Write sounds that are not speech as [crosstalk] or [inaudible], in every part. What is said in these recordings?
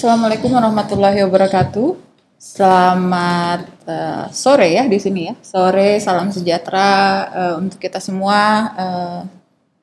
Assalamualaikum warahmatullahi wabarakatuh. Selamat uh, sore ya di sini ya. Sore, salam sejahtera uh, untuk kita semua. Uh,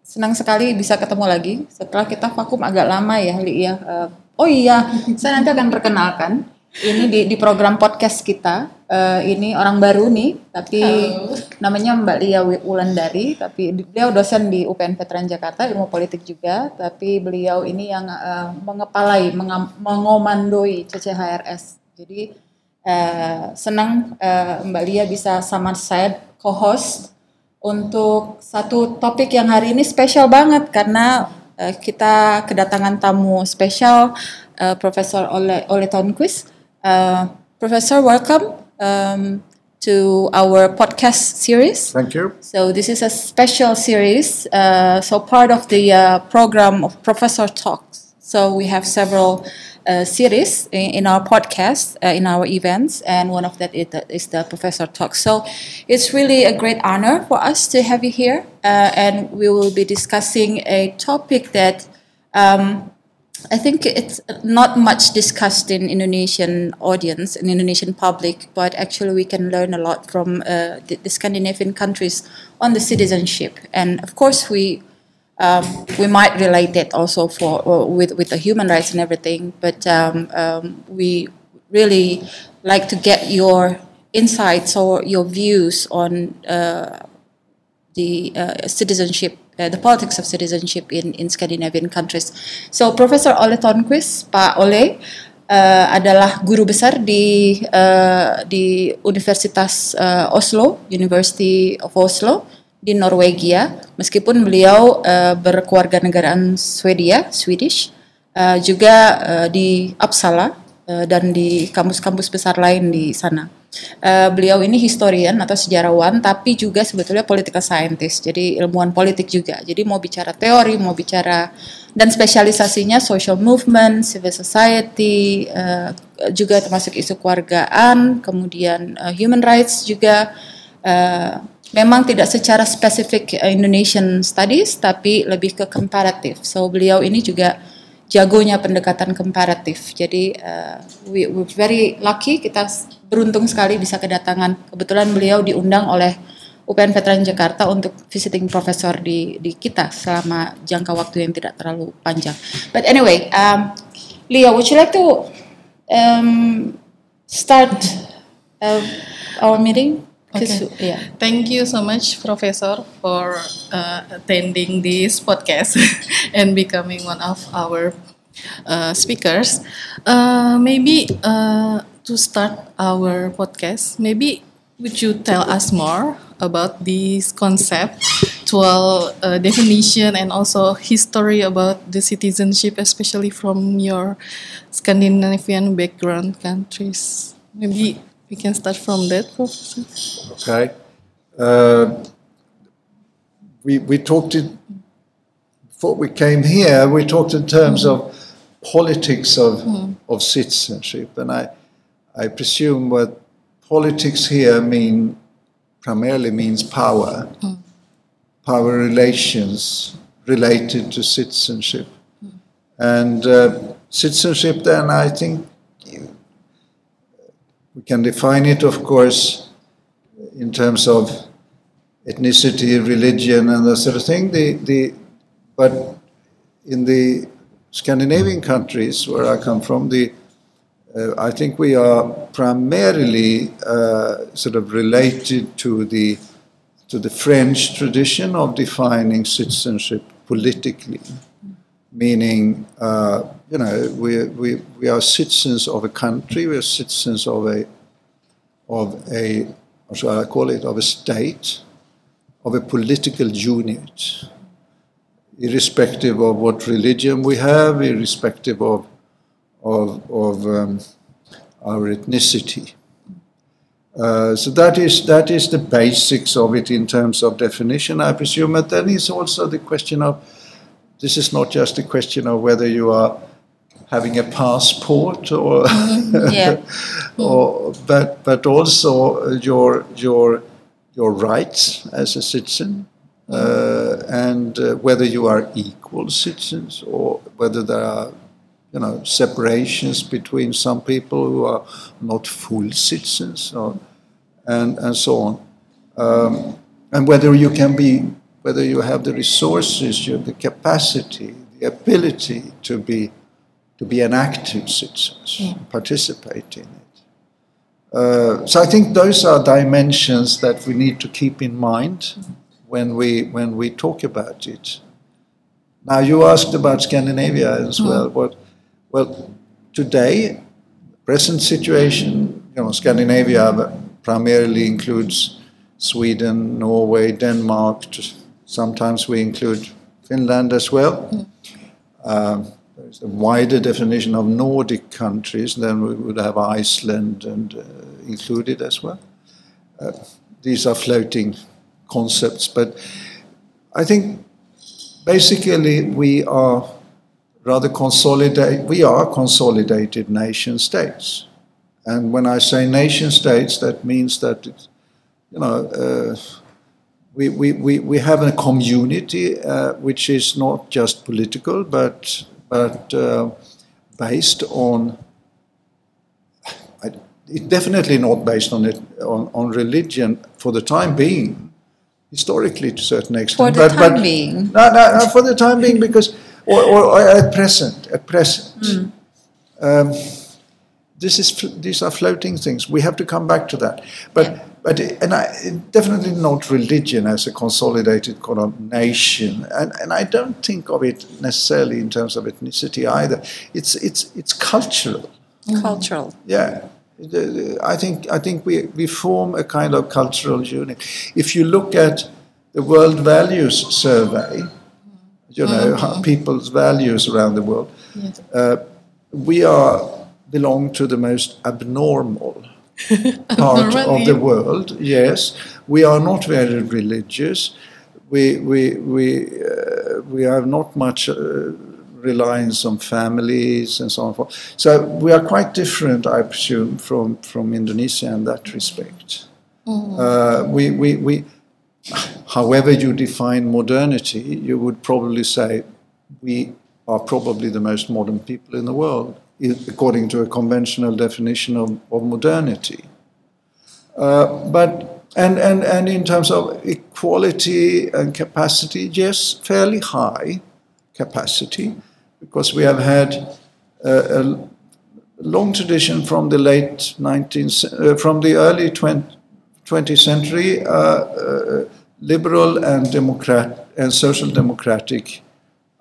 senang sekali bisa ketemu lagi setelah kita vakum agak lama ya, Li ya. Uh, oh iya, saya nanti akan perkenalkan. Ini di, di program podcast kita. Uh, ini orang baru nih, tapi Halo. namanya Mbak Lia Wulandari. Tapi beliau dosen di UPN Veteran Jakarta, ilmu politik juga. Tapi beliau ini yang uh, mengepalai, mengomandoi CCHRS. Jadi uh, senang uh, Mbak Lia bisa sama saya co-host untuk satu topik yang hari ini spesial banget karena uh, kita kedatangan tamu spesial uh, Profesor Ole Ole Tonquist. Uh, Professor, welcome um, to our podcast series. Thank you. So this is a special series, uh, so part of the uh, program of Professor Talks. So we have several uh, series in, in, our podcast, uh, in our events, and one of that is the, is the Professor Talks. So it's really a great honor for us to have you here, uh, and we will be discussing a topic that. Um, I think it's not much discussed in Indonesian audience in Indonesian public, but actually we can learn a lot from uh, the, the, Scandinavian countries on the citizenship, and of course we um, we might relate it also for uh, with with the human rights and everything, but um, um, we really like to get your insights or your views on uh, the uh, citizenship the politics of citizenship in, in Scandinavian countries. So Professor Ole Tonquist, Pak Ole, uh, adalah guru besar di uh, di Universitas uh, Oslo, University of Oslo di Norwegia. Meskipun beliau uh, berkeluarga negaraan Swedia, Swedish, uh, juga uh, di Uppsala uh, dan di kampus-kampus besar lain di sana. Uh, beliau ini historian atau sejarawan, tapi juga sebetulnya political scientist, jadi ilmuwan politik juga. Jadi mau bicara teori, mau bicara dan spesialisasinya social movement, civil society, uh, juga termasuk isu keluargaan, kemudian uh, human rights juga. Uh, memang tidak secara spesifik Indonesian studies, tapi lebih ke comparative. So beliau ini juga jagonya pendekatan komparatif. Jadi uh, we we very lucky kita beruntung sekali bisa kedatangan. Kebetulan beliau diundang oleh UPN Veteran Jakarta untuk visiting professor di di kita selama jangka waktu yang tidak terlalu panjang. But anyway, um, Leo, would you like to um, start uh, our meeting? Okay. Yeah. Thank you so much, Professor, for uh, attending this podcast [laughs] and becoming one of our uh, speakers. Uh, maybe uh, to start our podcast, maybe would you tell us more about this concept, dual uh, definition, and also history about the citizenship, especially from your Scandinavian background countries? Maybe we can start from that, Professor. Okay. Uh, we, we talked in, before we came here, we talked in terms mm. of politics of, mm. of citizenship. And I, I presume what politics here mean primarily means power, mm. power relations related to citizenship. Mm. And uh, citizenship, then, I think we can define it, of course, in terms of ethnicity, religion, and that sort of thing. The, the, but in the Scandinavian countries where I come from, the, uh, I think we are primarily uh, sort of related to the, to the French tradition of defining citizenship politically, meaning uh, you know, we, we, we are citizens of a country, we are citizens of a, of a, what shall I call it, of a state, of a political unit, irrespective of what religion we have, irrespective of, of, of um, our ethnicity. Uh, so that is that is the basics of it in terms of definition, I presume. But then is also the question of this is not just a question of whether you are having a passport or, mm-hmm. yeah. [laughs] or but but also your your your rights as a citizen uh, and uh, whether you are equal citizens or whether there are you know, separations between some people who are not full citizens, or, and and so on, um, and whether you can be, whether you have the resources, you have the capacity, the ability to be, to be an active citizen, participate in it. Uh, so I think those are dimensions that we need to keep in mind when we when we talk about it. Now you asked about Scandinavia as well. What well, today, present situation, you know, Scandinavia primarily includes Sweden, Norway, Denmark. Sometimes we include Finland as well. Uh, there's a wider definition of Nordic countries, then we would have Iceland and uh, included as well. Uh, these are floating concepts, but I think basically we are rather consolidate, we are consolidated nation states. And when I say nation states, that means that, you know, uh, we, we, we, we have a community uh, which is not just political, but, but uh, based on, it, definitely not based on, it, on, on religion for the time being, historically to a certain extent. For the but, time but, being? No, no, no, for the time being, because or, or, or at present, at present. Mm. Um, this is these are floating things. We have to come back to that. But but and I definitely not religion as a consolidated kind of nation. And and I don't think of it necessarily in terms of ethnicity either. It's it's it's cultural. Mm. Cultural. Yeah. I think I think we, we form a kind of cultural unit. If you look at the World Values Survey, you know, mm-hmm. people's values around the world. Yes. Uh, we are belong to the most abnormal [laughs] part of the world. Yes, we are not very religious. We we we uh, we have not much. Uh, reliance on families and so on. So we are quite different, I presume, from, from Indonesia in that respect. Mm. Uh, we, we, we, however you define modernity, you would probably say we are probably the most modern people in the world, according to a conventional definition of, of modernity. Uh, but and, and, and in terms of equality and capacity, yes, fairly high capacity, because we have had a, a long tradition from the late 19th, uh, from the early 20th, 20th century, uh, uh, liberal and democrat and social democratic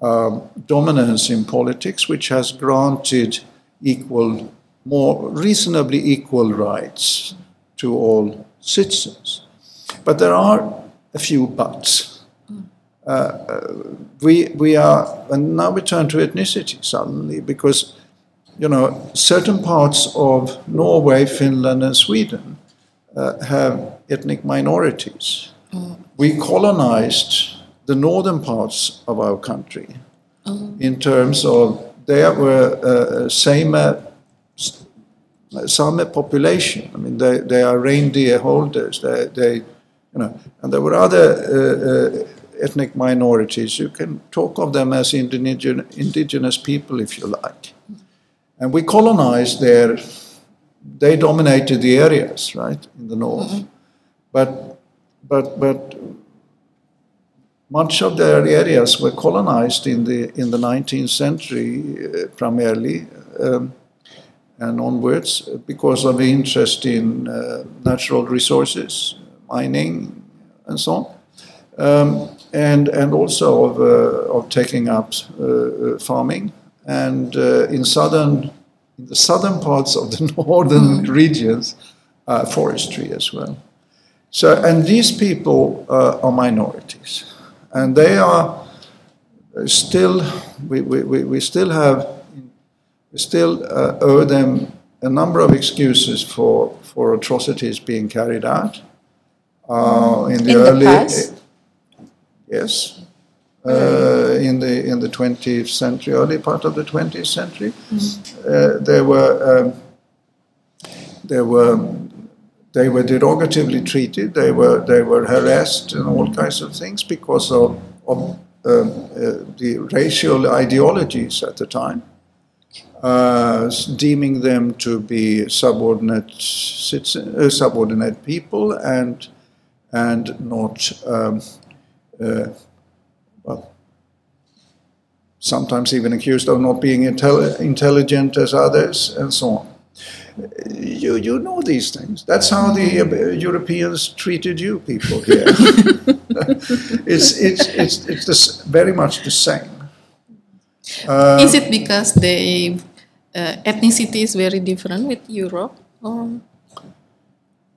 um, dominance in politics, which has granted equal, more reasonably equal rights to all citizens. But there are a few buts. Uh, uh, we, we are, and now we turn to ethnicity suddenly, because, you know, certain parts of Norway, Finland, and Sweden uh, have ethnic minorities. Mm. We colonized the northern parts of our country mm. in terms of there were uh, Sami Sami population. I mean, they, they are reindeer holders. They, they, you know, and there were other uh, uh, ethnic minorities. You can talk of them as indigenous, indigenous people, if you like. And we colonized there. They dominated the areas, right, in the north. Mm-hmm. But, but, but much of their areas were colonized in the in the 19th century, uh, primarily. Um, and onwards, because of the interest in uh, natural resources, mining, and so on. Um, and and also of, uh, of taking up uh, uh farming and uh, in southern in the southern parts of the [laughs] northern mm. regions uh, forestry as well so and these people are minorities and they are still we, we, we still have we still owe them a number of excuses for for atrocities being carried out uh, in the in early the Yes. Uh, in the in the 20th century, early part of the 20th century, mm-hmm. uh, there were um, there were they were derogatively treated. They were they were harassed and all kinds of things because of of um, uh, the racial ideologies at the time. uh, deeming them to be subordinate citizen, uh, subordinate people and and not um, uh, well sometimes even accused of not being intelli- intelligent as others and so on. You, you know these things. That's how the uh, Europeans treated you people here. [laughs] [laughs] it's, it's, it's, it's this, very much the same. Uh, is it because the uh, ethnicity is very different with Europe? Or,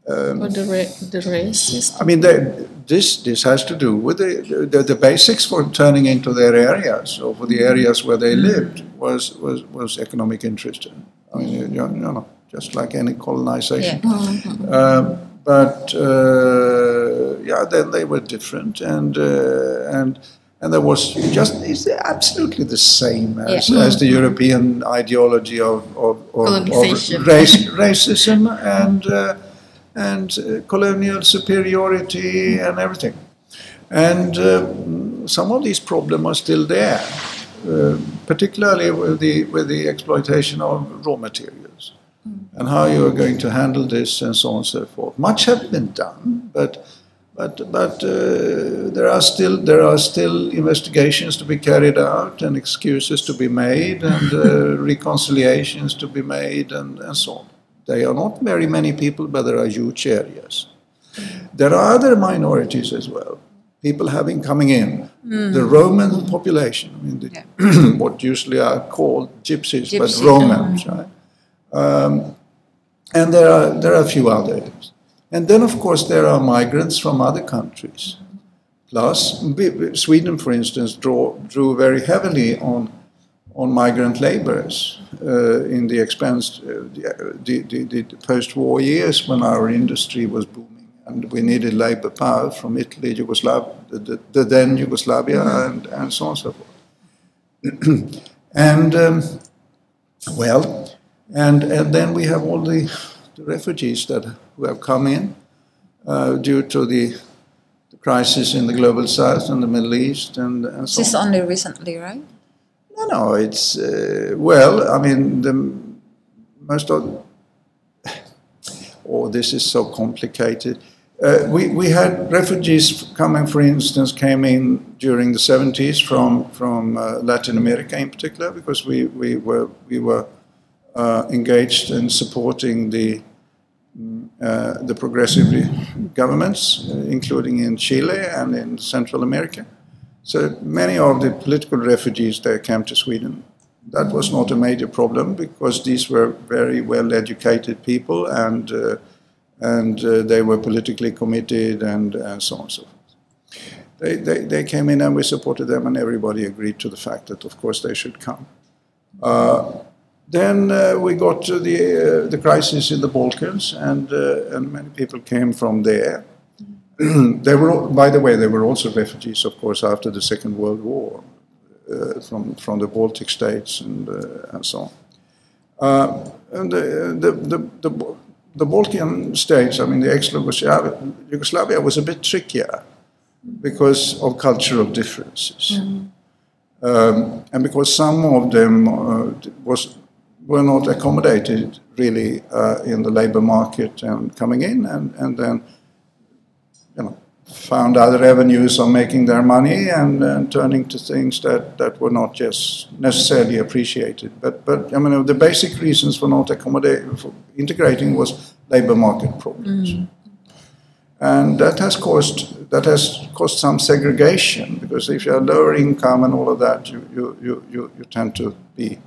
um, or the, ra- the race I mean, they, this, this has to do with the, the, the, basics for turning into their areas or for the areas where they lived was, was, was economic interest. I mean, you, you know, just like any colonization. Yeah. Mm-hmm. Uh, but uh, yeah, then they were different, and uh, and and there was just it's absolutely the same as, yeah. as the European ideology of of, of, of race, racism and uh, and uh, colonial superiority and everything, and uh, some of these problems are still there, uh, particularly with the with the exploitation of raw materials and how you are going to handle this and so on and so forth. Much has been done, but but but uh, there are still there are still investigations to be carried out and excuses to be made and uh, [laughs] reconciliations to be made and, and so on. There are not very many people, but there are huge areas. There are other minorities as well. People having coming in, mm. the Roman population. I mean, the, yeah. [clears throat] what usually are called gypsies, Gypsy. but Romans, right? Um, and there are, there are a few others. And then, of course, there are migrants from other countries. Plus, Sweden, for instance, draw, drew very heavily on, on migrant laborers uh, in the expense, uh, the, the, the, the post-war years when our industry was booming and we needed labor power from Italy, Yugoslavia, the, the then Yugoslavia, and, and so on and so forth. [clears throat] and um, well, and, and then we have all the, the refugees that who have come in uh, due to the, the, crisis in the global south and the Middle East and, and so This on. only recently, right? No, no, it's, uh, well, I mean, the most of, oh, this is so complicated. Uh, we, we had refugees coming, for instance, came in during the 70s from, from uh, Latin America in particular, because we, we were, we were uh, engaged in supporting the mm, uh, the progressive governments, uh, including in Chile and in Central America. So many of the political refugees there came to Sweden. That was not a major problem because these were very well educated people and uh, and uh, they were politically committed and, and so on and so forth. They, they, they came in and we supported them and everybody agreed to the fact that of course they should come. Uh, then uh, we got to the, uh, the crisis in the Balkans, and, uh, and many people came from there. [clears throat] they were, by the way, they were also refugees, of course, after the Second World War, uh, from, from the Baltic states and, uh, and so on. Uh, and the, the, the, the, the Balkan states, I mean, the ex-Yugoslavia Yugoslavia was a bit trickier because of cultural differences. Mm. Um, and because some of them was were not accommodated really uh, in the labor market and coming in, and, and then you know found other avenues of making their money and, and turning to things that, that were not just necessarily appreciated. But but I mean the basic reasons for not accommodating for integrating was labor market problems. Mm. And that has caused that has caused some segregation because if you are lower income and all of that, you, you, you, you, you tend to be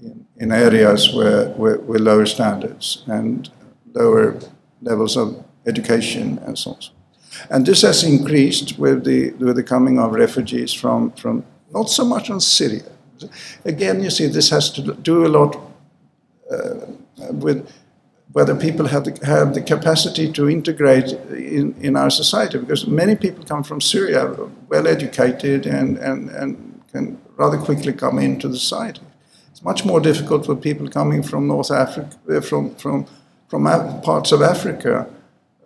in, in areas where, where, with lower standards and lower levels of education and so on. And this has increased with the, with the coming of refugees from, from not so much on Syria. Again, you see, this has to do a lot uh, with whether people have the, have the capacity to integrate in, in our society, because many people come from Syria, well educated, and, and, and can rather quickly come into the society much more difficult for people coming from North Africa, uh, from, from, from parts of Africa,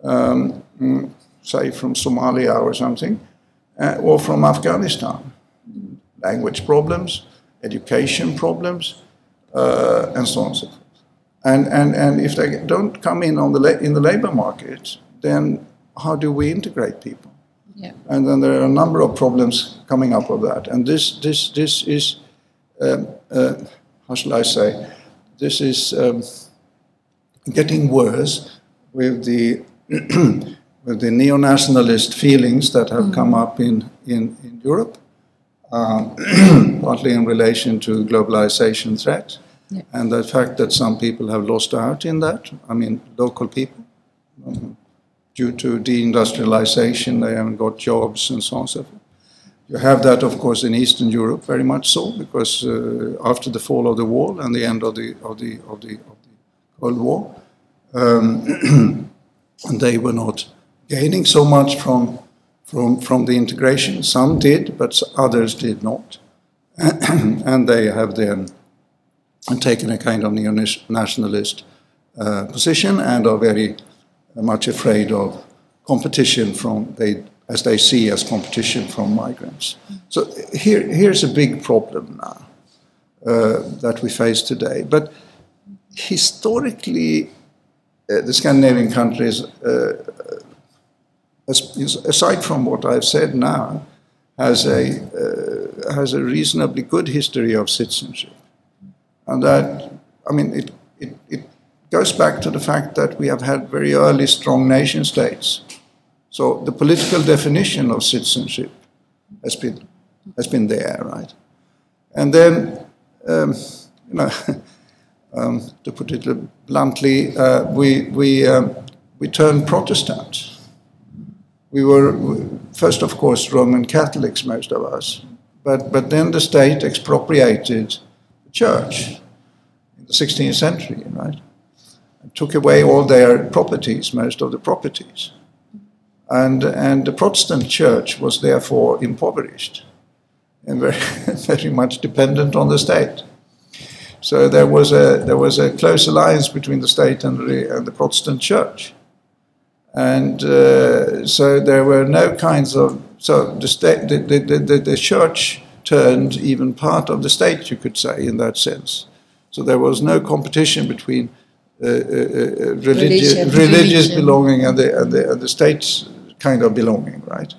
um, mm, say from Somalia or something, uh, or from Afghanistan. Language problems, education problems, uh, and so on and so forth. And, and, and if they don't come in on the la- in the labor market, then how do we integrate people? Yeah. And then there are a number of problems coming up of that. And this, this, this is, um, uh, how shall I say, this is um, getting worse with the, [clears throat] with the neo-nationalist feelings that have come up in, in, in Europe, um, [clears throat] partly in relation to globalization threat. Yeah. And the fact that some people have lost out in that, I mean, local people, um, due to deindustrialization, they haven't got jobs and so on and so forth. You have that, of course, in Eastern Europe, very much so, because uh, after the fall of the wall and the end of the of the of the, of the Cold War, um, [clears throat] they were not gaining so much from from from the integration. Some did, but others did not, [clears throat] and they have then taken a kind of neo-nationalist uh, position and are very much afraid of competition from they as they see as competition from migrants. So here, here's a big problem now uh, that we face today. But historically, uh, the Scandinavian countries, uh, as, aside from what I've said now, has a uh, has a reasonably good history of citizenship, and that I mean it, it, it goes back to the fact that we have had very early strong nation states. So the political definition of citizenship has been, has been there, right? And then, um, you know, [laughs] um, to put it bluntly, uh, we, we, um, we turned Protestant. We were, first, of course, Roman Catholics, most of us, but, but then the state expropriated the church in the 16th century, right? took away all their properties, most of the properties. And, and the Protestant church was therefore impoverished and very, [laughs] very much dependent on the state. So there was a, there was a close alliance between the state and the, and the Protestant church. And uh, so there were no kinds of, so the, state, the, the, the, the church turned even part of the state, you could say, in that sense. So there was no competition between uh, uh, uh, religious, Religion. religious belonging and the, and, the, and the state's kind of belonging, right?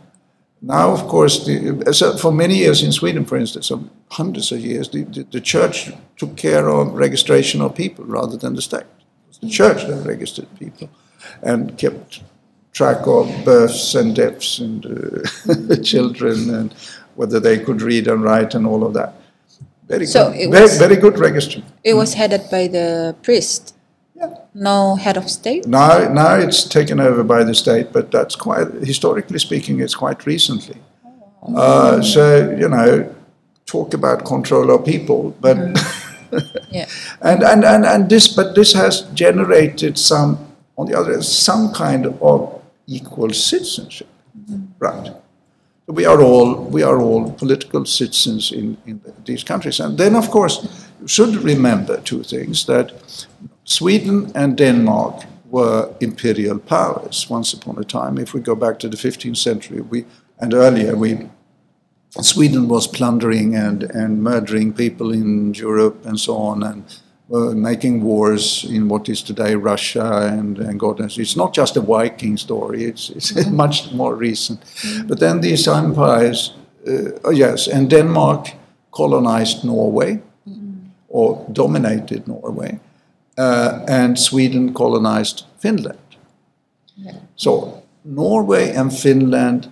Now, of course, the, so for many years in Sweden, for instance, some hundreds of years, the, the, the church took care of registration of people rather than the state. It was the church that registered people and kept track of births and deaths and uh, [laughs] children and whether they could read and write and all of that. Very So good, it very, very good registry. It was headed by the priest. No head of state. Now, now it's taken over by the state, but that's quite, historically speaking, it's quite recently. Uh, so, you know, talk about control of people, but, [laughs] Yeah. and, and, and, and this, but this has generated some, on the other hand, some kind of equal citizenship, right? We are all, we are all political citizens in, in these countries. And then, of course, you should remember two things, that Sweden and Denmark were imperial powers once upon a time. If we go back to the 15th century we, and earlier, we, Sweden was plundering and, and murdering people in Europe and so on, and uh, making wars in what is today Russia and, and God knows. It's not just a Viking story, it's, it's [laughs] much more recent. But then these empires, uh, oh yes, and Denmark colonized Norway or dominated Norway, uh, and Sweden colonized Finland. So Norway and Finland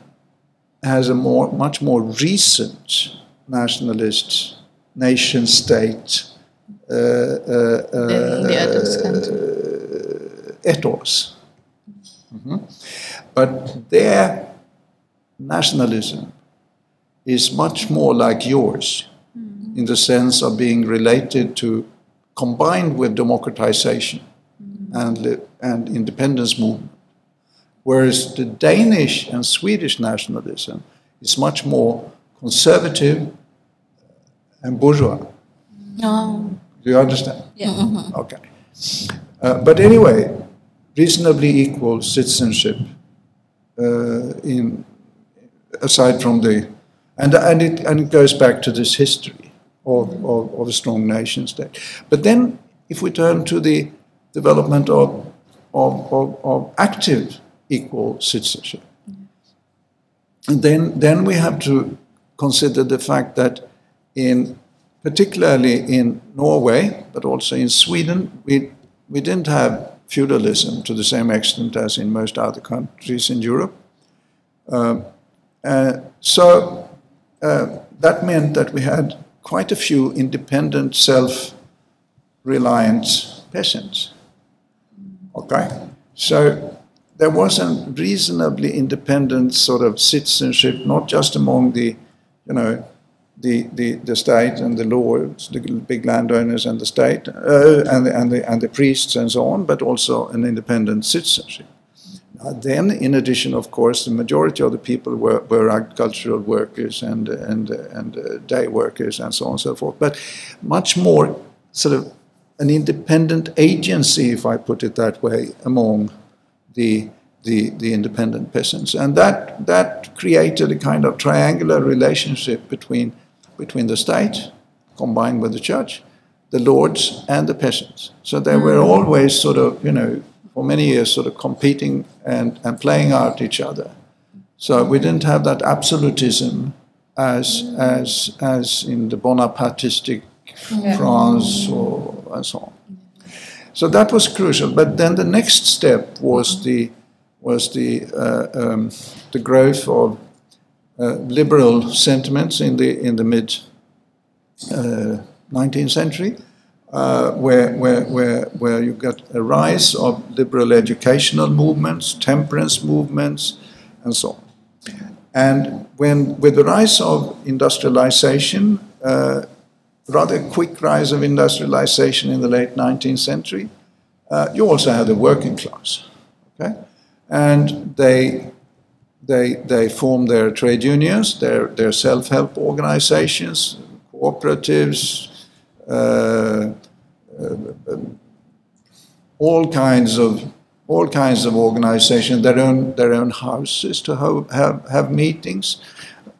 has a more, much more recent nationalist nation state uh, uh, Than the uh, country. ethos. Mhm. But their nationalism is much more like yours in the sense of being related to, combined with democratization and, and independence movement. Whereas the Danish and Swedish nationalism is much more conservative and bourgeois. No. Do you understand? Yeah. Okay. Uh, but anyway, reasonably equal citizenship uh, in aside from the and and it and it goes back to this history of, of, of a strong nation state. But then, if we turn to the development of, of, of, of active equal citizenship, and then, then we have to consider the fact that in particularly in Norway, but also in Sweden, we, we didn't have feudalism to the same extent as in most other countries in Europe. Uh, uh, so uh, that meant that we had quite a few independent, self reliant peasants. Okay? So there was a reasonably independent sort of citizenship, not just among the, you know, the, the, the state and the lords, the big landowners and the state, uh, and, the, and, the, and the priests and so on, but also an independent citizenship. Uh, then, in addition, of course, the majority of the people were, were agricultural workers and, and, and uh, day workers and so on and so forth. But much more sort of an independent agency, if I put it that way, among the, the, the independent peasants. And that, that created a kind of triangular relationship between, between the state, combined with the church, the lords, and the peasants. So they were mm. always sort of, you know, for many years sort of competing and, and playing out each other. So we didn't have that absolutism as, as, as in the Bonapartistic yeah. France or, and so on. So that was crucial. But then the next step was the, was the, uh, um, the growth of uh, liberal sentiments in the, in the mid uh, 19th century uh, where, where, where, where you got a rise of liberal educational movements, temperance movements, and so on. And when, with the rise of industrialization, uh, rather quick rise of industrialization in the late 19th century, uh, you also had the working class. Okay? And they, they, they formed their trade unions, their, their self help organizations, cooperatives, all kinds of all kinds of organizations, their own their own houses to have, have, have meetings,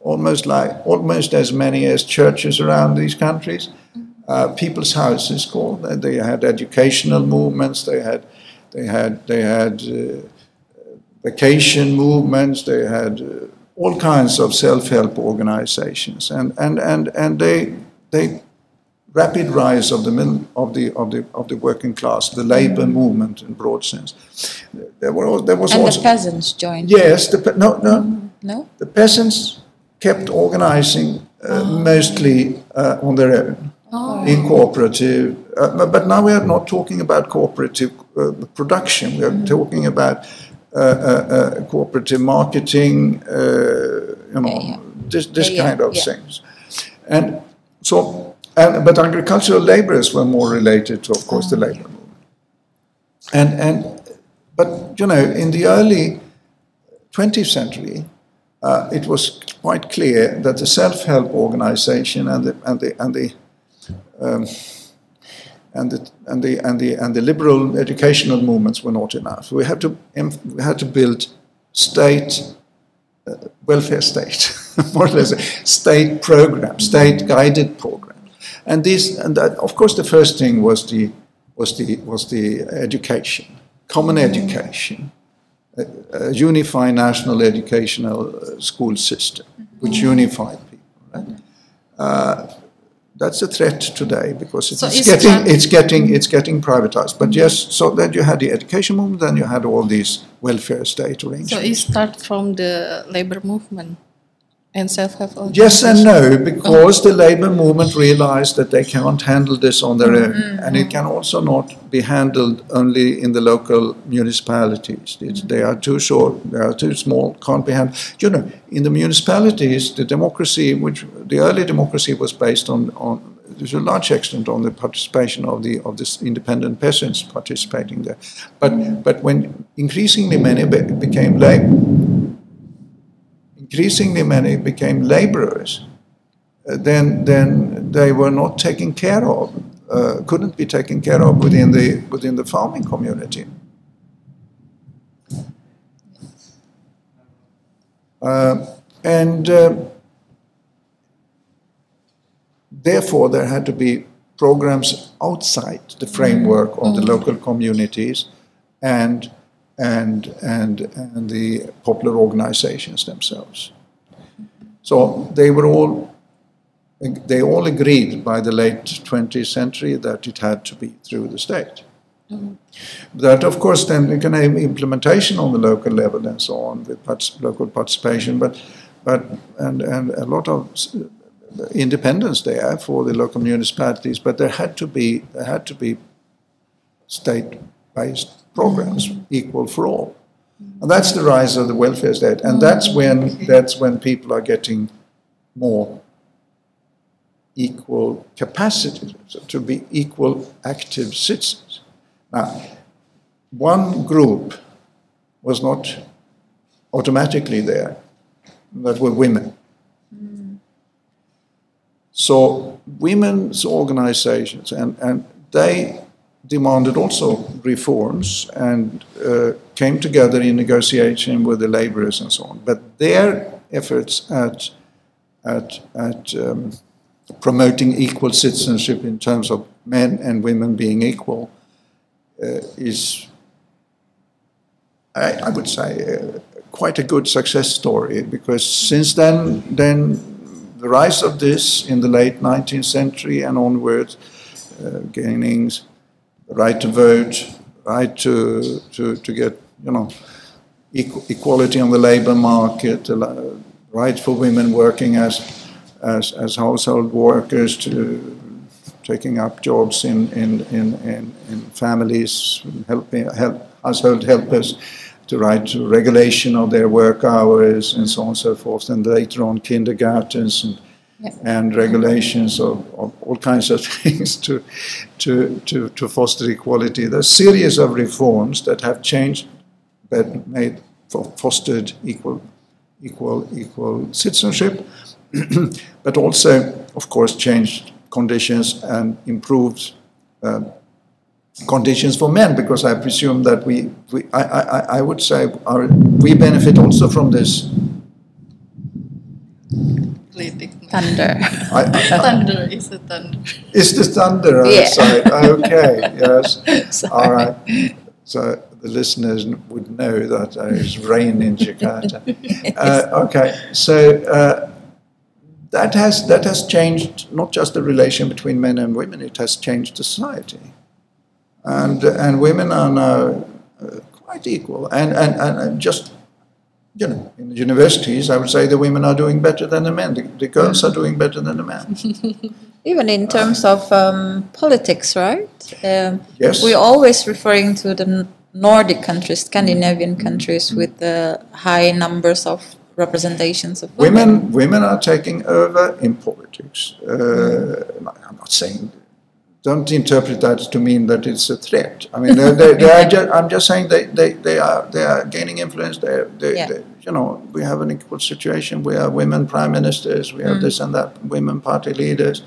almost like almost as many as churches around these countries. Uh, people's houses called. They had educational movements. They had they had they had uh, vacation movements. They had uh, all kinds of self-help organizations, and and and and they they rapid rise of the middle, of the of the of the working class, the labor mm. movement in broad sense. There were there was and also, the peasants joined. Yes, the no no mm, no. The peasants kept organizing uh, oh. mostly uh, on their own oh. in cooperative. Uh, but now we are not talking about cooperative uh, production. We are mm. talking about uh, uh, cooperative marketing. you know, yeah, yeah. this this yeah, kind of things, and so and, but agricultural laborers were more related to, of course, the labor movement. And, and, but, you know, in the early 20th century, uh, it was quite clear that the self-help organization and the, and the, and the um, and the, and the and the and the liberal educational movements were not enough. We had to we had to build state uh, welfare state, [laughs] more or less, state program, state guided program. And this, and that, of course, the first thing was the was the was the education, common mm-hmm. education, a, a unified national educational uh, school system, which mm-hmm. unified people. Right? Uh, that's a threat today because it's, so it's getting it's getting it's getting privatized. But yes, so then you had the education movement, then you had all these welfare state arrangements. So it starts from the labor movement and self-help Yes and no, because oh. the labor movement realized that they can't handle this on their own, mm-hmm. and it can also not be handled only in the local municipalities. Mm-hmm. They are too short, they are too small, can't be handled. You know, in the municipalities, the democracy, which the early democracy was based on, on to a large extent on the participation of the of the independent peasants participating there. But but when increasingly many be, became labor increasingly many became laborers, uh, then, then they were not taken care of, uh, couldn't be taken care of within the, within the farming community. Uh, and uh, therefore, there had to be programs outside the framework of the local communities and, and, and, and the popular organizations themselves. So they were all, they all agreed by the late 20th century that it had to be through the state. Mm-hmm. That, of course, then you can have implementation on the local level and so on with local participation, but, but and, and a lot of independence there for the local municipalities, but there had to be there had to be state-based programs mm-hmm. equal for all, and that's the rise of the welfare state, and that's mm-hmm. when that's when people are getting more equal capacity so to be equal active citizens. Now, one group was not automatically there, that were women. Mm-hmm. So women's organizations, and, and they demanded also reforms and uh, came together in negotiation with the laborers and so on. But their efforts at, at, at um, promoting equal citizenship in terms of men and women being equal uh, is, I, I would say, uh, quite a good success story because since then, then the rise of this in the late 19th century and onwards, uh, gaining the right to vote, right to, to, to get, you know, equal, equality on the labor market, right for women working as, as, as household workers to taking up jobs in, in, in, in, in families, helping, help, household helpers, to to regulation of their work hours and so on and so forth, and later on kindergartens and, Yeah. and regulations of, of all kinds of [laughs] things to, to, to, to foster equality. There's a series of reforms that have changed, that made, fostered equal, equal, equal citizenship, [clears throat] but also, of course, changed conditions and improved um, conditions for men, because I presume that we, we I, I, I would say, our, we benefit also from this. Politic. Thunder. I, I, thunder is the thunder. It's the thunder Yeah. Okay, yes. [laughs] Sorry. All right. So the listeners would know that it's rain in Jakarta. [laughs] Uh, okay, so uh, that has that has changed not just the relation between men and women; it has changed society, and and women are now uh, quite equal, and and, and, and just. You know, in the universities, I would say the women are doing better than the men. The, the girls are doing better than the men. [laughs] Even in terms of um, politics, right? Um, Yes. We're always referring to the Nordic countries, Scandinavian Mm-hmm. countries, with the high numbers of representations of women. Women, women are taking over in politics. Uh, I'm not saying, don't interpret that to mean that it's a threat. I mean, they, they, they are [laughs] just, I'm just saying they, they, they are they are gaining influence. They, they, Yeah. they, you know, we have an equal situation. We have women prime ministers. We have this and that. Women party leaders.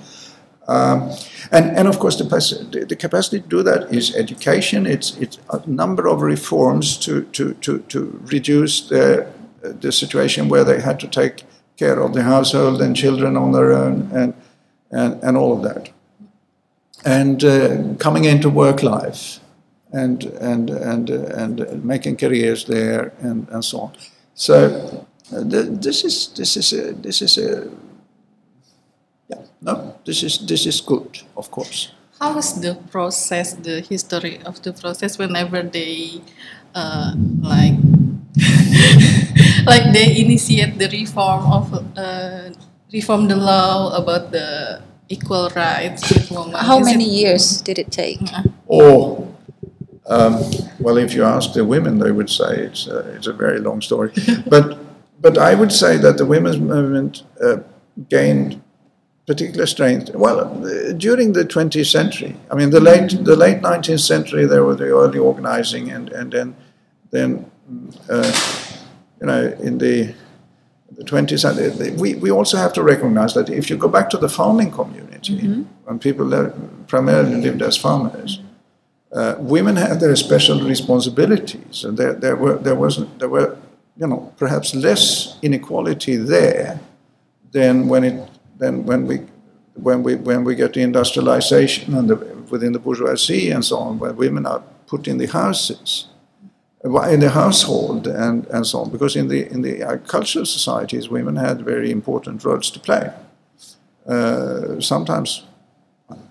Um, and, and of course, the, the the capacity to do that is education. It's, it's a number of reforms to, to, to, to reduce the, the situation where they had to take care of the household and children on their own and, and, and all of that. And uh, coming into work life and, and, and, uh, and making careers there and, and so on. So uh, th- this is, this is, a, this is a, yeah, no, this is, this is good, of course. How is the process, the history of the process whenever they uh, like [laughs] like they initiate the reform of uh, reform the law about the equal rights with women? How Is many it- years did it take? Or, um, well, if you ask the women, they would say it's a, it's a very long story. [laughs] but, but I would say that the women's movement uh, gained particular strength. Well, uh, during the 20th century, I mean, the late the late 19th century, there were the early organizing, and and then then mm, uh, you know in the the 20th century, we, we also have to recognize that if you go back to the farming community, when people primarily lived as farmers, uh, women had their special responsibilities, and there, there were there wasn't there were you know perhaps less inequality there than when it than when we when we when we get the industrialization and the, within the bourgeoisie and so on, where women are put in the houses, in the household and, and so on, because in the in the agricultural societies, women had very important roles to play. Uh, sometimes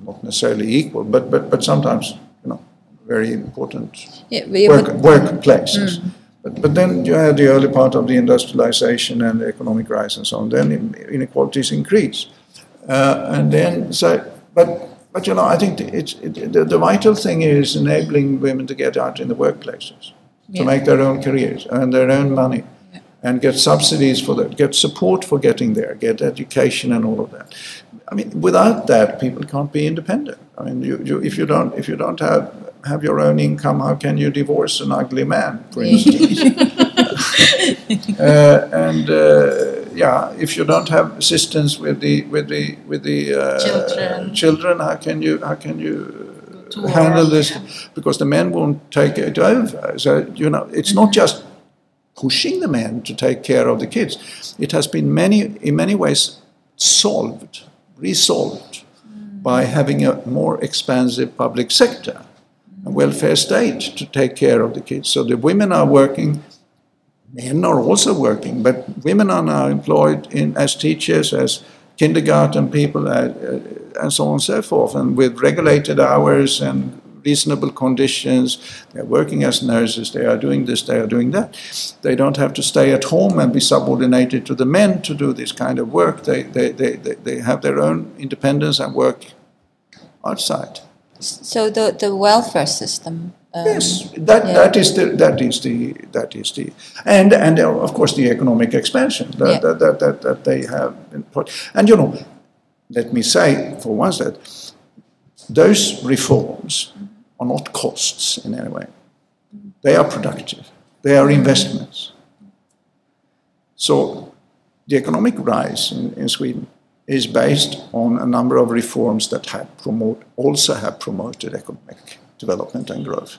not necessarily equal, but but but sometimes you know very important Yeah, work, workplaces. But, but then you had the early part of the industrialization and the economic rise and so on. Then inequalities increase, uh, and then so. But but you know I think it's it, the, the vital thing is enabling women to get out in the workplaces, to make their own careers, earn their own money, Yeah. and get subsidies for that, get support for getting there, get education and all of that. I mean, without that, people can't be independent. I mean, you, you, if you don't if you don't have have your own income, how can you divorce an ugly man, for instance? [laughs] uh, and uh, yeah, if you don't have assistance with the with the with the uh, Children. children, how can you how can you handle this? Because the men won't take it over. So you know, it's not just pushing the men to take care of the kids. It has been many in many ways solved, resolved by having a more expansive public sector, a welfare state to take care of the kids. So the women are working men are also working, but women are now employed in, as teachers, as kindergarten people, uh, uh, and so on and so forth, and with regulated hours and reasonable conditions. They're working as nurses, they are doing this, they are doing that. They don't have to stay at home and be subordinated to the men to do this kind of work. They, they, they, they, they have their own independence and work outside. So the, the welfare system. Um, Yes, that, yeah. that is the that is the that is the and and uh, of course the economic expansion that Yeah. that, that, that, that they have been put. And you know, let me say for once that those reforms are not costs in any way. They are productive. They are investments. So the economic rise in, in Sweden is based on a number of reforms that have promote also have promoted economic development and growth.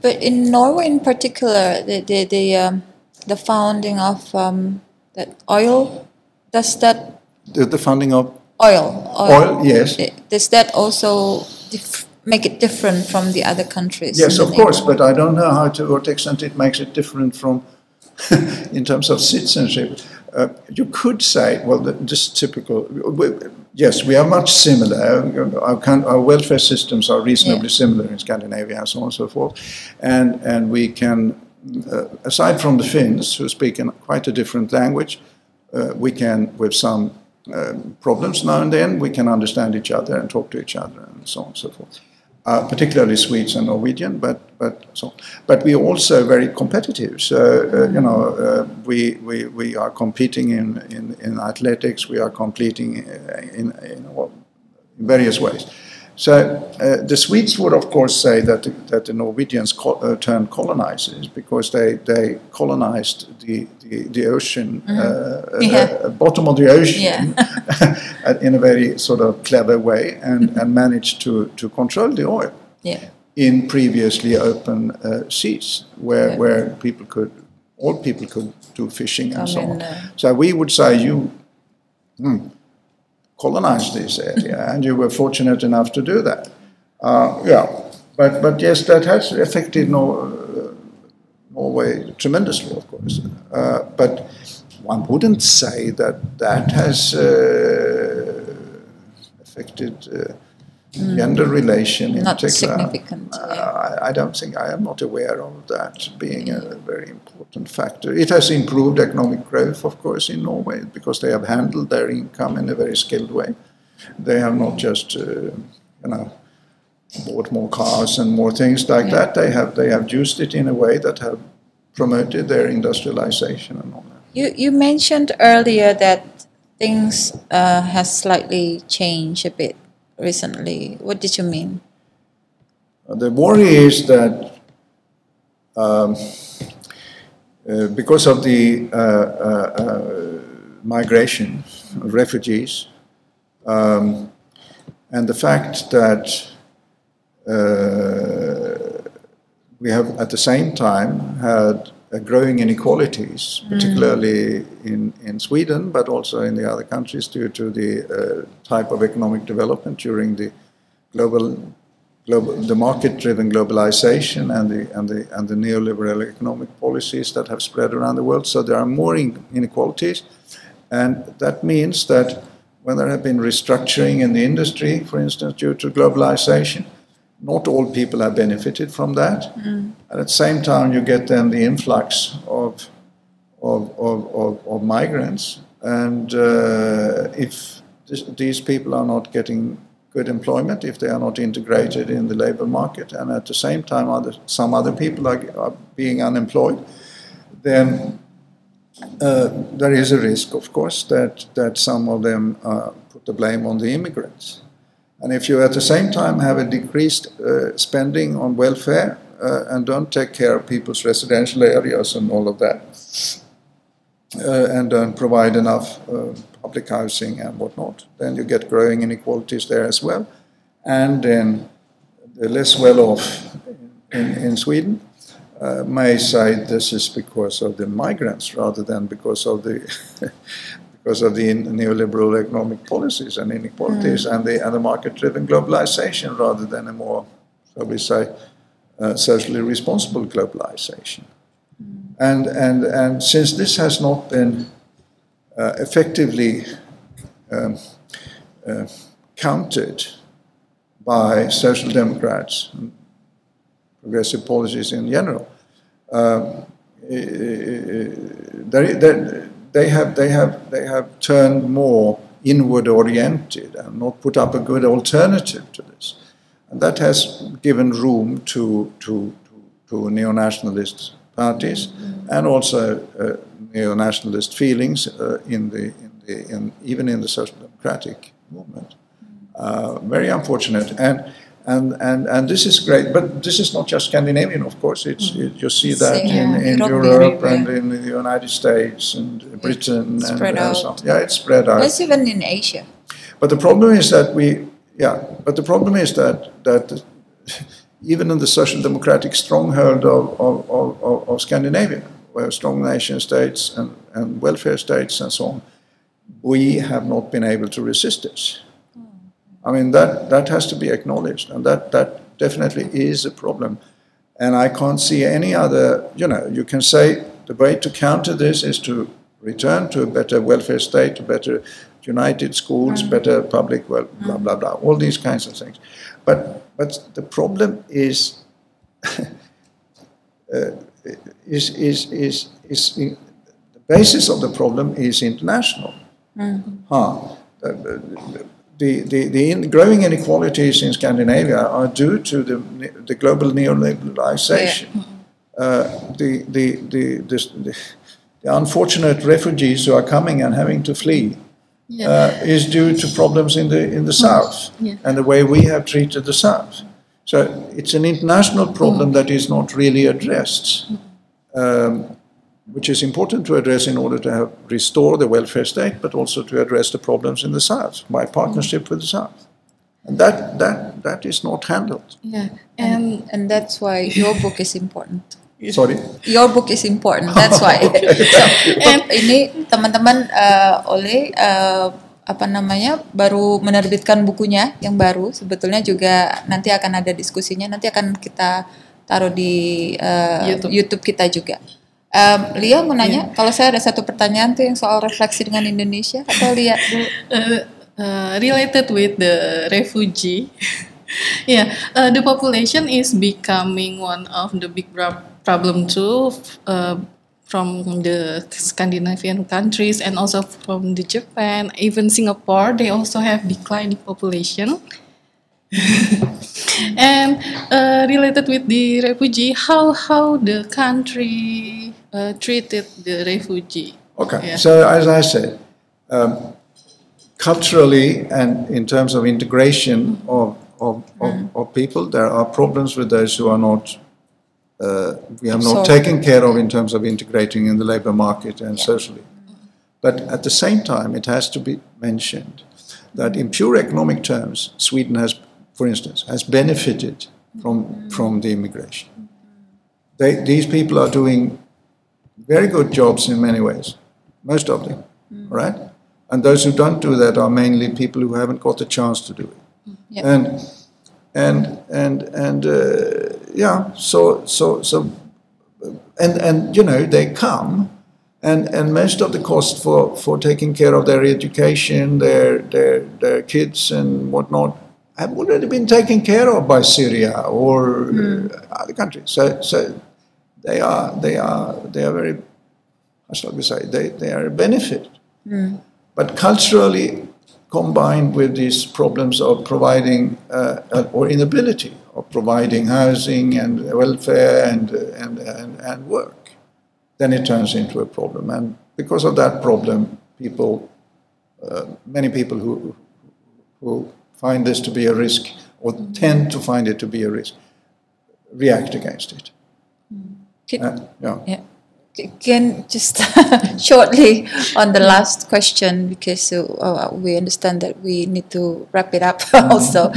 But in Norway, in particular, the the the, um, the founding of um, that oil, does that The, the funding of oil Oil, yes. Does that also make it different from the other countries? yes, of course, but I don't know how to what extent it makes it different from [laughs] in terms of citizenship. Uh, you could say, well, the, just typical. Yes, we are much similar. Our, our welfare systems are reasonably Yeah. similar in Scandinavia and so on and so forth, and and we can, uh, aside from the Finns who speak in quite a different language, uh, we can with some. Um, problems now and then we can understand each other and talk to each other and so on and so forth uh, particularly Swedes and Norwegian, but but so but we are also very competitive. So uh, you know uh, we, we we are competing in, in, in athletics. We are competing uh, in in, in various ways. So uh, the Swedes would of course say that the, that the Norwegians co- uh, turned colonizers because they they colonized the the, the ocean uh, [laughs] Yeah. uh, bottom of the ocean [laughs] in a very sort of clever way and, and managed to, to control the oil Yeah. in previously open uh, seas where, Yeah. where people could, all people could do fishing and Come so on. uh, So we would say you hmm, colonized this area and you were fortunate enough to do that. Uh, yeah, but, but yes, that has affected Nor- uh, Norway tremendously, of course. Uh, but one wouldn't say that that has uh, affected uh, gender relation in Not particular. significant, Uh, yeah. I, I don't think I am not aware of that being a very important factor. It has improved economic growth, of course, in Norway because they have handled their income in a very skilled way. They have not just, uh, you know, bought more cars and more things like Yeah. that. They have they have used it in a way that have promoted their industrialization and all that. You you mentioned earlier that things uh, has slightly changed a bit recently. What did you mean? The worry is that um, uh, because of the uh, uh, uh, migration of refugees um, and the fact that uh, we have at the same time had uh, growing inequalities, particularly in, in Sweden, but also in the other countries due to the uh, type of economic development during the global, global the market-driven globalization and the, and, the, and the neoliberal economic policies that have spread around the world. So there are more in- inequalities, and that means that when there have been restructuring in the industry, for instance, due to globalization, not all people have benefited from that. And at the same time, you get then the influx of, of, of, of, of migrants. And uh, if this, these people are not getting good employment, if they are not integrated in the labor market, and at the same time, other, some other people are, are being unemployed, then uh, there is a risk, of course, that, that some of them uh, put the blame on the immigrants. And if you at the same time have a decreased uh, spending on welfare uh, and don't take care of people's residential areas and all of that, uh, and don't provide enough uh, public housing and whatnot, then you get growing inequalities there as well. And then the less well off in, in Sweden uh, may say this is because of the migrants rather than because of the [laughs] because of the neoliberal economic policies and inequalities and the and the market-driven globalization rather than a more, shall we say, uh, socially responsible globalization. And and and since this has not been uh, effectively um, uh, countered by social democrats and progressive policies in general. Um, they, they, they, have, they, have, they have turned more inward oriented and not put up a good alternative to this. And that has given room to, to, to, to neo nationalist parties and also uh, neo nationalist feelings uh, in the, in the, in, even in the social democratic movement. Uh, very unfortunate. And and, and, and this is great, but this is not just Scandinavian, of course. It's, mm-hmm. it, you see that Same, in, yeah. in Europe, everywhere. and in the United States and Britain spread and, and so on. out. Yeah, it's spread out. That's even in Asia. But the problem is that we, yeah, but the problem is that, that [laughs] even in the social democratic stronghold of, of, of, of, of Scandinavia, where strong nation states and, and welfare states and so on, we have not been able to resist this. I mean, that, that has to be acknowledged, and that, that definitely is a problem. And I can't see any other, you know, you can say the way to counter this is to return to a better welfare state, a better united schools, mm. better public, well, blah, mm. blah, blah, all these kinds of things. But, but the problem is, [laughs] uh, is, is, is, is in, the basis of the problem is international. Mm. Huh. The, the, the, the the in- growing inequalities in Scandinavia are due to the, the global neoliberalization. Uh, the, the, the, the, the unfortunate refugees who are coming and having to flee Yeah. uh, is due to problems in the, in the south Yeah. and the way we have treated the south. So it's an international problem that is not really addressed, um, which is important to address in order to have, restore the welfare state, but also to address the problems in the south by partnership with the south. And that, that, that is not handled. Yeah, and And that's why your book is important. [laughs] Sorry. Your book is important. That's why. [laughs] [laughs] so, untuk ini teman-teman uh, oleh uh, apa namanya baru menerbitkan bukunya yang baru. Sebetulnya juga nanti akan ada diskusinya. Nanti akan kita taruh di uh, YouTube. YouTube. kita juga. Um, Lia mau nanya, kalau saya ada satu pertanyaan tuh yang soal refleksi dengan Indonesia, atau [laughs] Lia dulu? uh, uh, related with the refugee. [laughs] yeah, uh, the population is becoming one of the big prob- problem too uh, from the Scandinavian countries and also from the Japan, even Singapore. They also have declining population. [laughs] and uh, related with the refugee, how how the country uh, treated the refugee. Okay, Yeah. so as I said, um, culturally and in terms of integration of, of, of, of people, there are problems with those who are not, uh, we have not Absorbed. taken care of in terms of integrating in the labor market and socially. But at the same time, it has to be mentioned that in pure economic terms, Sweden has, for instance, has benefited from, from the immigration. They, these people are doing very good jobs in many ways, most of them, right? And those who don't do that are mainly people who haven't got the chance to do it. Yeah. And and and and uh, yeah, so so so, and and you know they come, and and most of the cost for for taking care of their education, their their their kids and whatnot, have already been taken care of by Syria or uh, other countries. So so they are they are they are very how shall we say they they are a benefit. But culturally, combined with these problems of providing uh, uh, or inability of providing housing and welfare and, and, and, and work, then it turns into a problem. And because of that problem, people, uh, many people who, who find this to be a risk or tend to find it to be a risk, react against it. Can- Uh, yeah. Yeah. Can just [laughs] shortly on the last question because uh, uh, we understand that we need to wrap it up [laughs] also.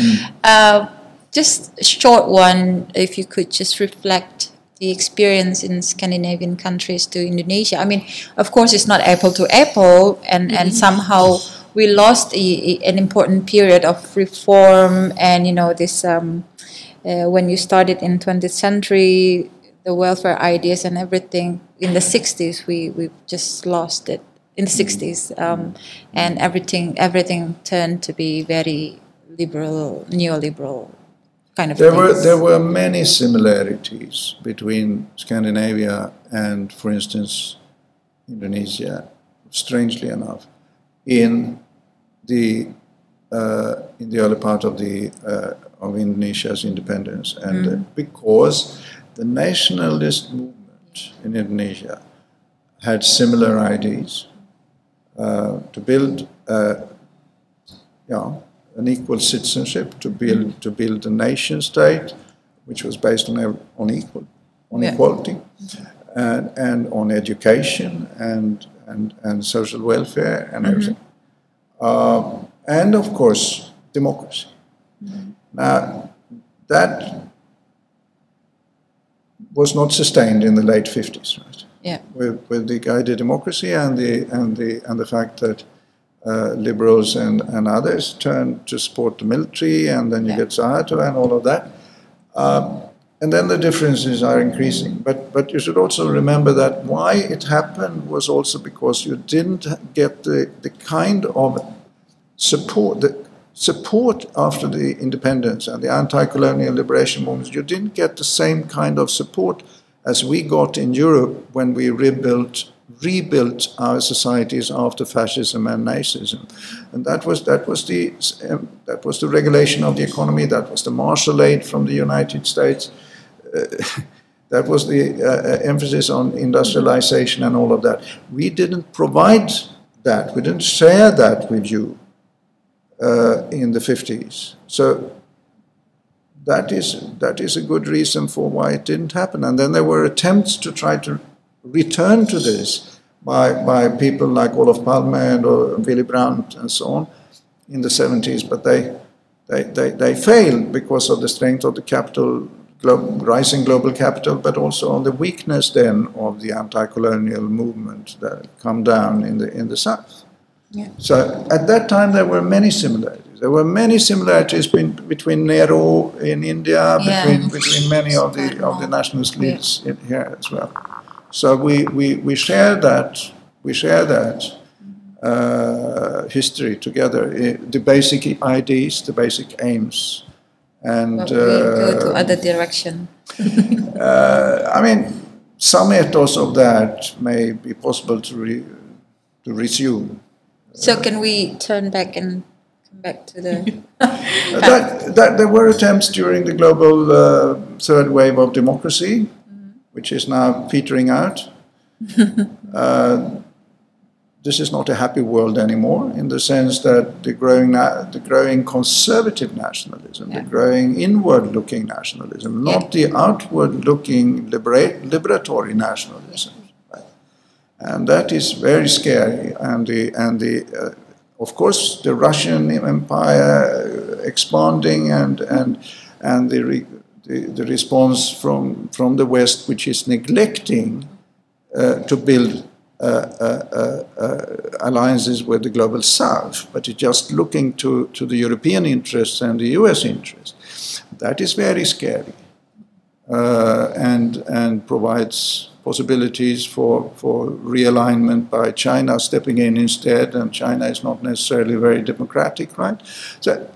Uh, just a short one, if you could just reflect the experience in Scandinavian countries to Indonesia. I mean, of course, it's not apple to apple, and, and somehow we lost a, a- an important period of reform, and you know this. Um, uh, when you started in 20th century, the welfare ideas and everything in the 60s, we we just lost it in the 60s, um, and everything everything turned to be very liberal, neoliberal kind of. There were there were many similarities between Scandinavia and, for instance, Indonesia. Strangely enough, in the uh, in the early part of the uh, of Indonesia's independence, and uh, because the nationalist movement in Indonesia had similar ideas uh, to build. Uh, yeah, an equal citizenship to build to build a nation state, which was based on on equal on Yeah. equality, and and on education and and and social welfare and everything, Um, and of course democracy. Now that was not sustained in the late fifties, right? yeah. with, with the guided democracy and the and the and the fact that uh, liberals and, and others turned to support the military, and then you Yeah. get Suharto and all of that. Um, and then the differences are increasing. But but you should also remember that why it happened was also because you didn't get the, the kind of support the support after the independence and the anti-colonial liberation movements. You didn't get the same kind of support as we got in Europe when we rebuilt rebuilt our societies after fascism and Nazism, and that was that was the um, that was the regulation of the economy. That was the Marshall Aid from the United States. That was the uh, emphasis on industrialization and all of that. We didn't provide that. We didn't share that with you uh, in the 50s. So that is that is a good reason for why it didn't happen. And then there were attempts to try to return to this by by people like Olof Palme and uh, Willy Brandt and so on in the 70s, but they they, they, they failed because of the strength of the capital, rising global capital, but also on the weakness then of the anti-colonial movement that come down in the in the south. Yeah. So at that time there were many similarities. There were many similarities between, between Nehru in India, Yeah. between, between many of the of the nationalist Yeah. leaders in here as well. So we, we, we share that we share that uh, history together, the basic ideas, the basic aims, and we go to uh, other direction. [laughs] uh, I mean, some ethos of that may be possible to re, to resume. So can we turn back and come back to the? [laughs] that, that there were attempts during the global uh, third wave of democracy, which is now petering out. [laughs] uh, this is not a happy world anymore, in the sense that the growing, na- the growing conservative nationalism, Yeah. the growing inward-looking nationalism, not the outward-looking liberate, liberatory nationalism. right? And that is very scary. And the, and the, uh, of course, the Russian Empire expanding and, and, and the, re, the, the response from, from the West, which is neglecting uh, to build uh, uh, uh, Uh, uh, uh, alliances with the global south, but it's just looking to, to the European interests and the US interests. That is very scary uh, and, and provides possibilities for, for realignment by China stepping in instead, and China is not necessarily very democratic, right? So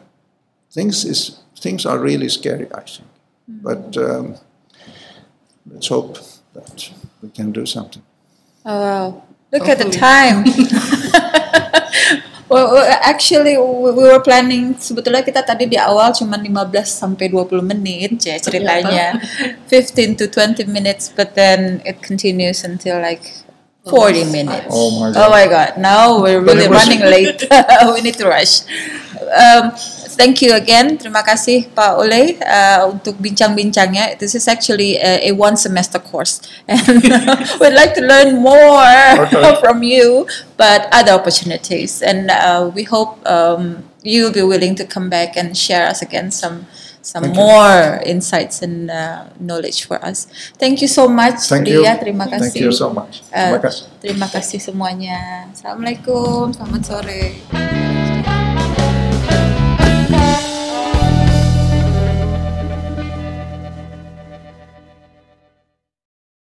things, is, things are really scary, I think. Mm. But um, let's hope that we can do something. Oh. Look at the time. [laughs] well, actually we we were planning sebetulnya kita tadi di awal cuma 15 sampai 20 menit ya ceritanya. 15 to 20 minutes but then it continues until like 40 minutes. Oh my God. Oh my god. Now we're really running late. [laughs] we need to rush. Um, thank you again. Terima kasih Pak Ole uh, untuk bincang-bincangnya. This is actually a, a one semester course and [laughs] we'd like to learn more Okay. [laughs] from you, but other opportunities. And uh, we hope um, you'll be willing to come back and share us again some some Thank you. more insights and uh, knowledge for us. Thank you so much, Thank you. Ria. Terima kasih. Thank you so much. Uh, Terima kasih. terima kasih semuanya. Assalamualaikum. Selamat sore.